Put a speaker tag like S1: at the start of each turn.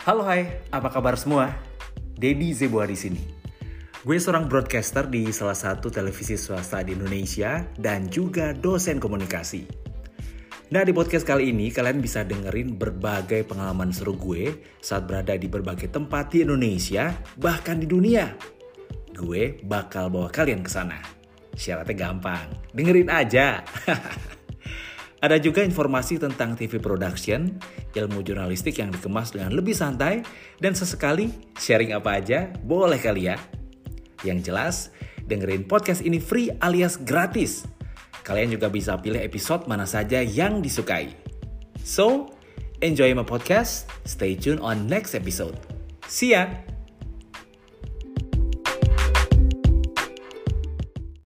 S1: Halo hai, apa kabar semua? Dedi Zebua di sini. Gue seorang broadcaster di salah satu televisi swasta di Indonesia dan juga dosen komunikasi. Nah di podcast kali ini kalian bisa dengerin berbagai pengalaman seru gue saat berada di berbagai tempat di Indonesia, bahkan di dunia. Gue bakal bawa kalian ke sana. Syaratnya gampang, dengerin aja. Ada juga informasi tentang TV production, ilmu jurnalistik yang dikemas dengan lebih santai, dan sesekali sharing apa aja boleh kali ya. Yang jelas, dengerin podcast ini free alias gratis. Kalian juga bisa pilih episode mana saja yang disukai. So, enjoy my podcast. Stay tuned on next episode. See ya!